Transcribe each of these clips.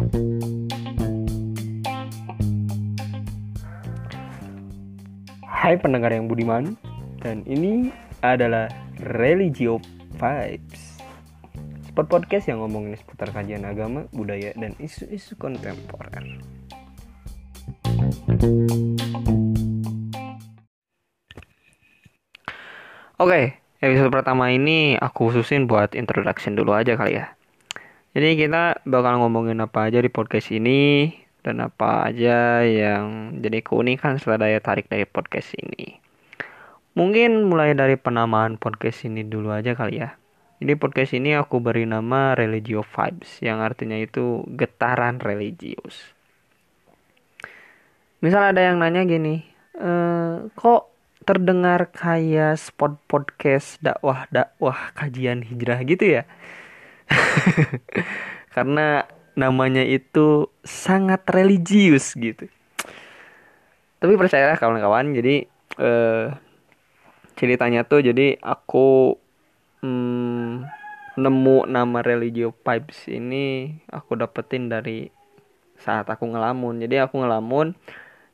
Hai pendengar yang budiman Dan ini adalah Religio Vibes. Spot podcast yang ngomongin seputar kajian agama, budaya, dan isu-isu kontemporer. Oke, episode pertama ini aku khususin buat introduction dulu aja kali ya Jadi kita bakal ngomongin apa aja di podcast ini dan apa aja yang jadi keunikan setelah daya tarik dari podcast ini. Mungkin mulai dari penamaan podcast ini dulu aja kali ya. Jadi podcast ini aku beri nama Religio Vibes yang artinya itu getaran religius. Misal ada yang nanya gini, e, kok terdengar kayak spot podcast dakwah dakwah kajian hijrah gitu ya? Karena namanya itu sangat religius gitu. Tapi percayalah kawan-kawan, jadi eh, ceritanya tuh jadi aku hmm, nemu nama Religio Pipes ini aku dapetin dari saat aku ngelamun. Jadi aku ngelamun.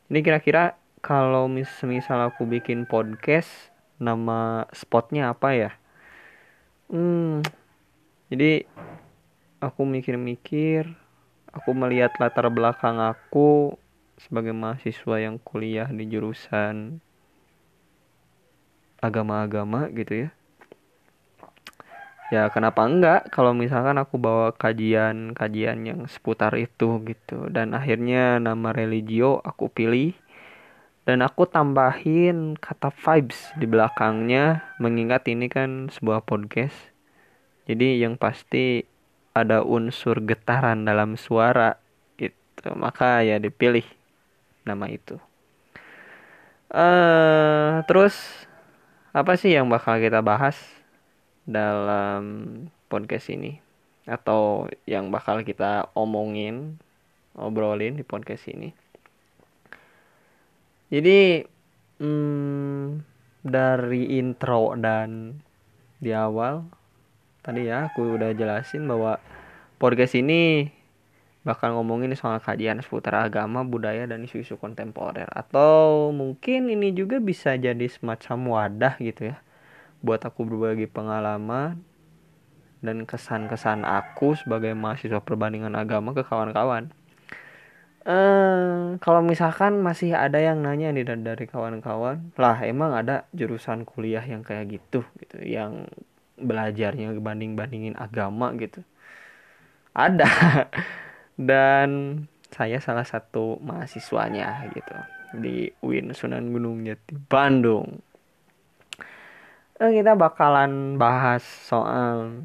Ini kira-kira kalau mis misal aku bikin podcast nama spotnya apa ya? Hmm, jadi aku mikir-mikir aku melihat latar belakang aku sebagai mahasiswa yang kuliah di jurusan agama-agama gitu ya. Ya kenapa enggak kalau misalkan aku bawa kajian-kajian yang seputar itu gitu. Dan akhirnya nama religio aku pilih. Dan aku tambahin kata vibes di belakangnya mengingat ini kan sebuah podcast jadi yang pasti ada unsur getaran dalam suara itu maka ya dipilih nama itu. Uh, terus apa sih yang bakal kita bahas dalam podcast ini? Atau yang bakal kita omongin obrolin di podcast ini? Jadi hmm, dari intro dan di awal tadi ya aku udah jelasin bahwa podcast ini bakal ngomongin soal kajian seputar agama, budaya dan isu-isu kontemporer atau mungkin ini juga bisa jadi semacam wadah gitu ya buat aku berbagi pengalaman dan kesan-kesan aku sebagai mahasiswa perbandingan agama ke kawan-kawan. Eh, kalau misalkan masih ada yang nanya nih dari kawan-kawan, lah emang ada jurusan kuliah yang kayak gitu gitu, yang belajarnya banding bandingin agama gitu. Ada. Dan saya salah satu mahasiswanya gitu di UIN Sunan Gunung Jati Bandung. Nah, kita bakalan bahas soal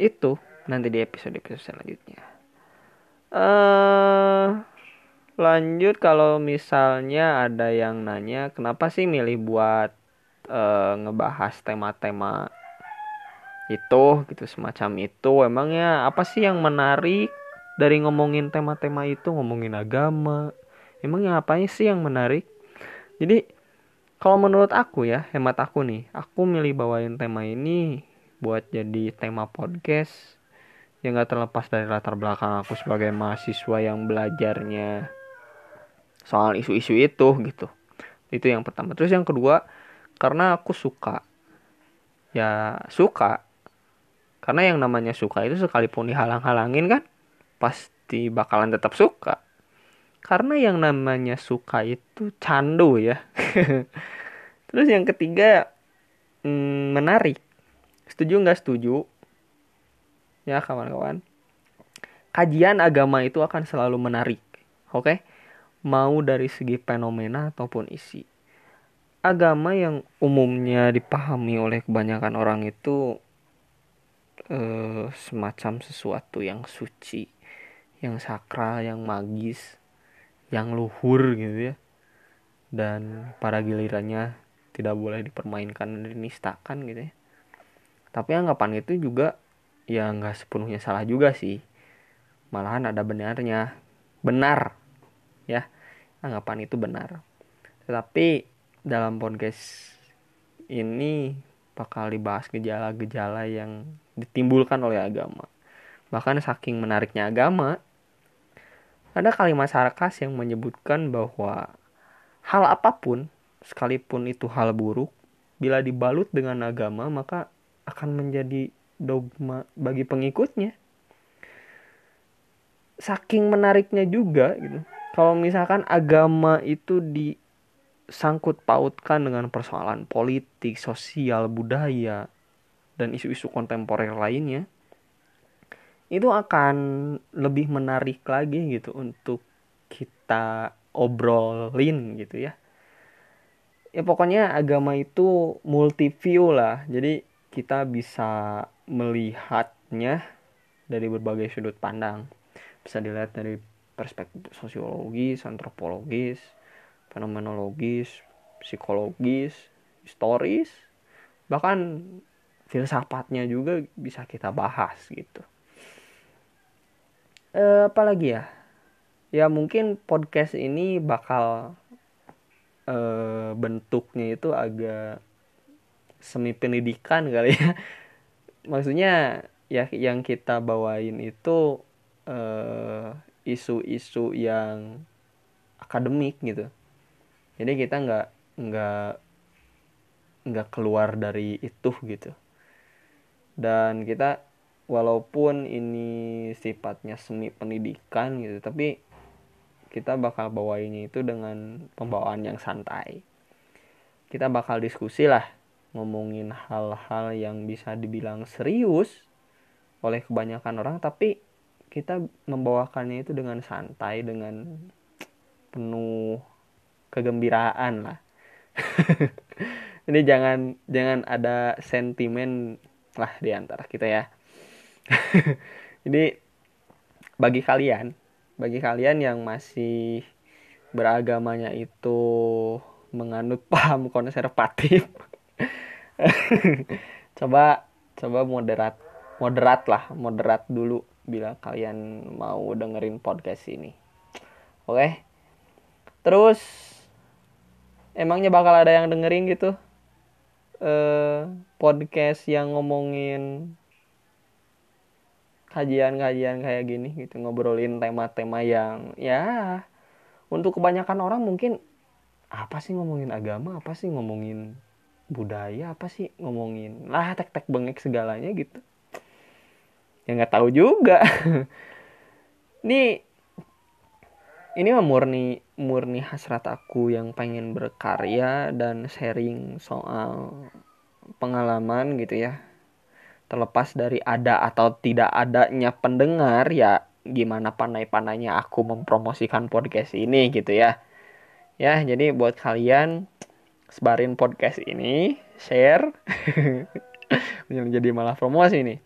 itu nanti di episode episode selanjutnya. Uh, lanjut kalau misalnya ada yang nanya kenapa sih milih buat uh, ngebahas tema-tema itu gitu semacam itu. Emangnya apa sih yang menarik dari ngomongin tema-tema itu ngomongin agama? Emangnya apa sih yang menarik? Jadi kalau menurut aku ya hemat aku nih aku milih bawain tema ini buat jadi tema podcast yang gak terlepas dari latar belakang aku sebagai mahasiswa yang belajarnya soal isu-isu itu gitu. Itu yang pertama. Terus yang kedua karena aku suka ya suka karena yang namanya suka itu sekalipun dihalang-halangin kan pasti bakalan tetap suka. Karena yang namanya suka itu candu ya. Terus yang ketiga hmm, menarik. Setuju nggak setuju? Ya kawan-kawan. Kajian agama itu akan selalu menarik. Oke? Mau dari segi fenomena ataupun isi. Agama yang umumnya dipahami oleh kebanyakan orang itu uh, semacam sesuatu yang suci, yang sakral, yang magis, yang luhur gitu ya. Dan para gilirannya tidak boleh dipermainkan dan dinistakan gitu ya. Tapi anggapan itu juga ya nggak sepenuhnya salah juga sih. Malahan ada benarnya. Benar. Ya. Anggapan itu benar. Tetapi dalam podcast ini bakal dibahas gejala-gejala yang ditimbulkan oleh agama. Bahkan saking menariknya agama, ada kalimat sarkas yang menyebutkan bahwa hal apa pun sekalipun itu hal buruk bila dibalut dengan agama maka akan menjadi dogma bagi pengikutnya saking menariknya juga gitu kalau misalkan agama itu disangkut pautkan dengan persoalan politik sosial budaya dan isu-isu kontemporer lainnya itu akan lebih menarik lagi gitu untuk kita obrolin gitu ya. Ya pokoknya agama itu multi view lah. Jadi kita bisa melihatnya dari berbagai sudut pandang. Bisa dilihat dari perspektif sosiologis, antropologis, fenomenologis, psikologis, historis, bahkan filsafatnya juga bisa kita bahas gitu. E, apalagi ya? Ya mungkin podcast ini bakal e, bentuknya itu agak semi pendidikan kali ya. Maksudnya ya yang kita bawain itu uh, isu-isu yang akademik gitu jadi kita nggak nggak nggak keluar dari itu gitu dan kita walaupun ini sifatnya seni pendidikan gitu tapi kita bakal bawainnya itu dengan pembawaan yang santai. Kita bakal diskusi lah ngomongin hal-hal yang bisa dibilang serius oleh kebanyakan orang tapi kita membawakannya itu dengan santai dengan penuh kegembiraan lah. Ini jangan jangan ada sentimen lah di antara kita ya jadi bagi kalian bagi kalian yang masih beragamanya itu menganut paham konservatif coba coba moderat moderat lah moderat dulu bila kalian mau dengerin podcast ini. Oke. Terus emangnya bakal ada yang dengerin gitu? Eh podcast yang ngomongin kajian-kajian kayak gini gitu, ngobrolin tema-tema yang ya untuk kebanyakan orang mungkin apa sih ngomongin agama, apa sih ngomongin budaya, apa sih ngomongin lah tek-tek bengek segalanya gitu. Ya nggak tahu juga. Ini ini mah murni murni hasrat aku yang pengen berkarya dan sharing soal pengalaman gitu ya. Terlepas dari ada atau tidak adanya pendengar ya gimana pandai-pandainya aku mempromosikan podcast ini gitu ya. Ya jadi buat kalian sebarin podcast ini share menjadi malah promosi nih.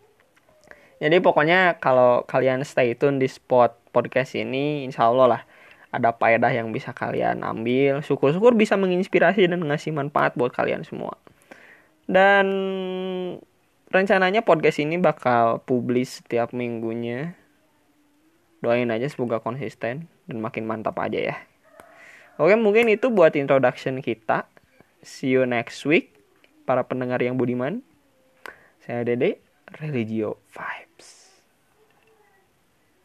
Jadi pokoknya kalau kalian stay tune di spot podcast ini insya Allah lah ada faedah yang bisa kalian ambil. Syukur-syukur bisa menginspirasi dan ngasih manfaat buat kalian semua. Dan rencananya podcast ini bakal publis setiap minggunya. Doain aja semoga konsisten dan makin mantap aja ya. Oke mungkin itu buat introduction kita. See you next week para pendengar yang budiman. Saya Dede Religio Vibes.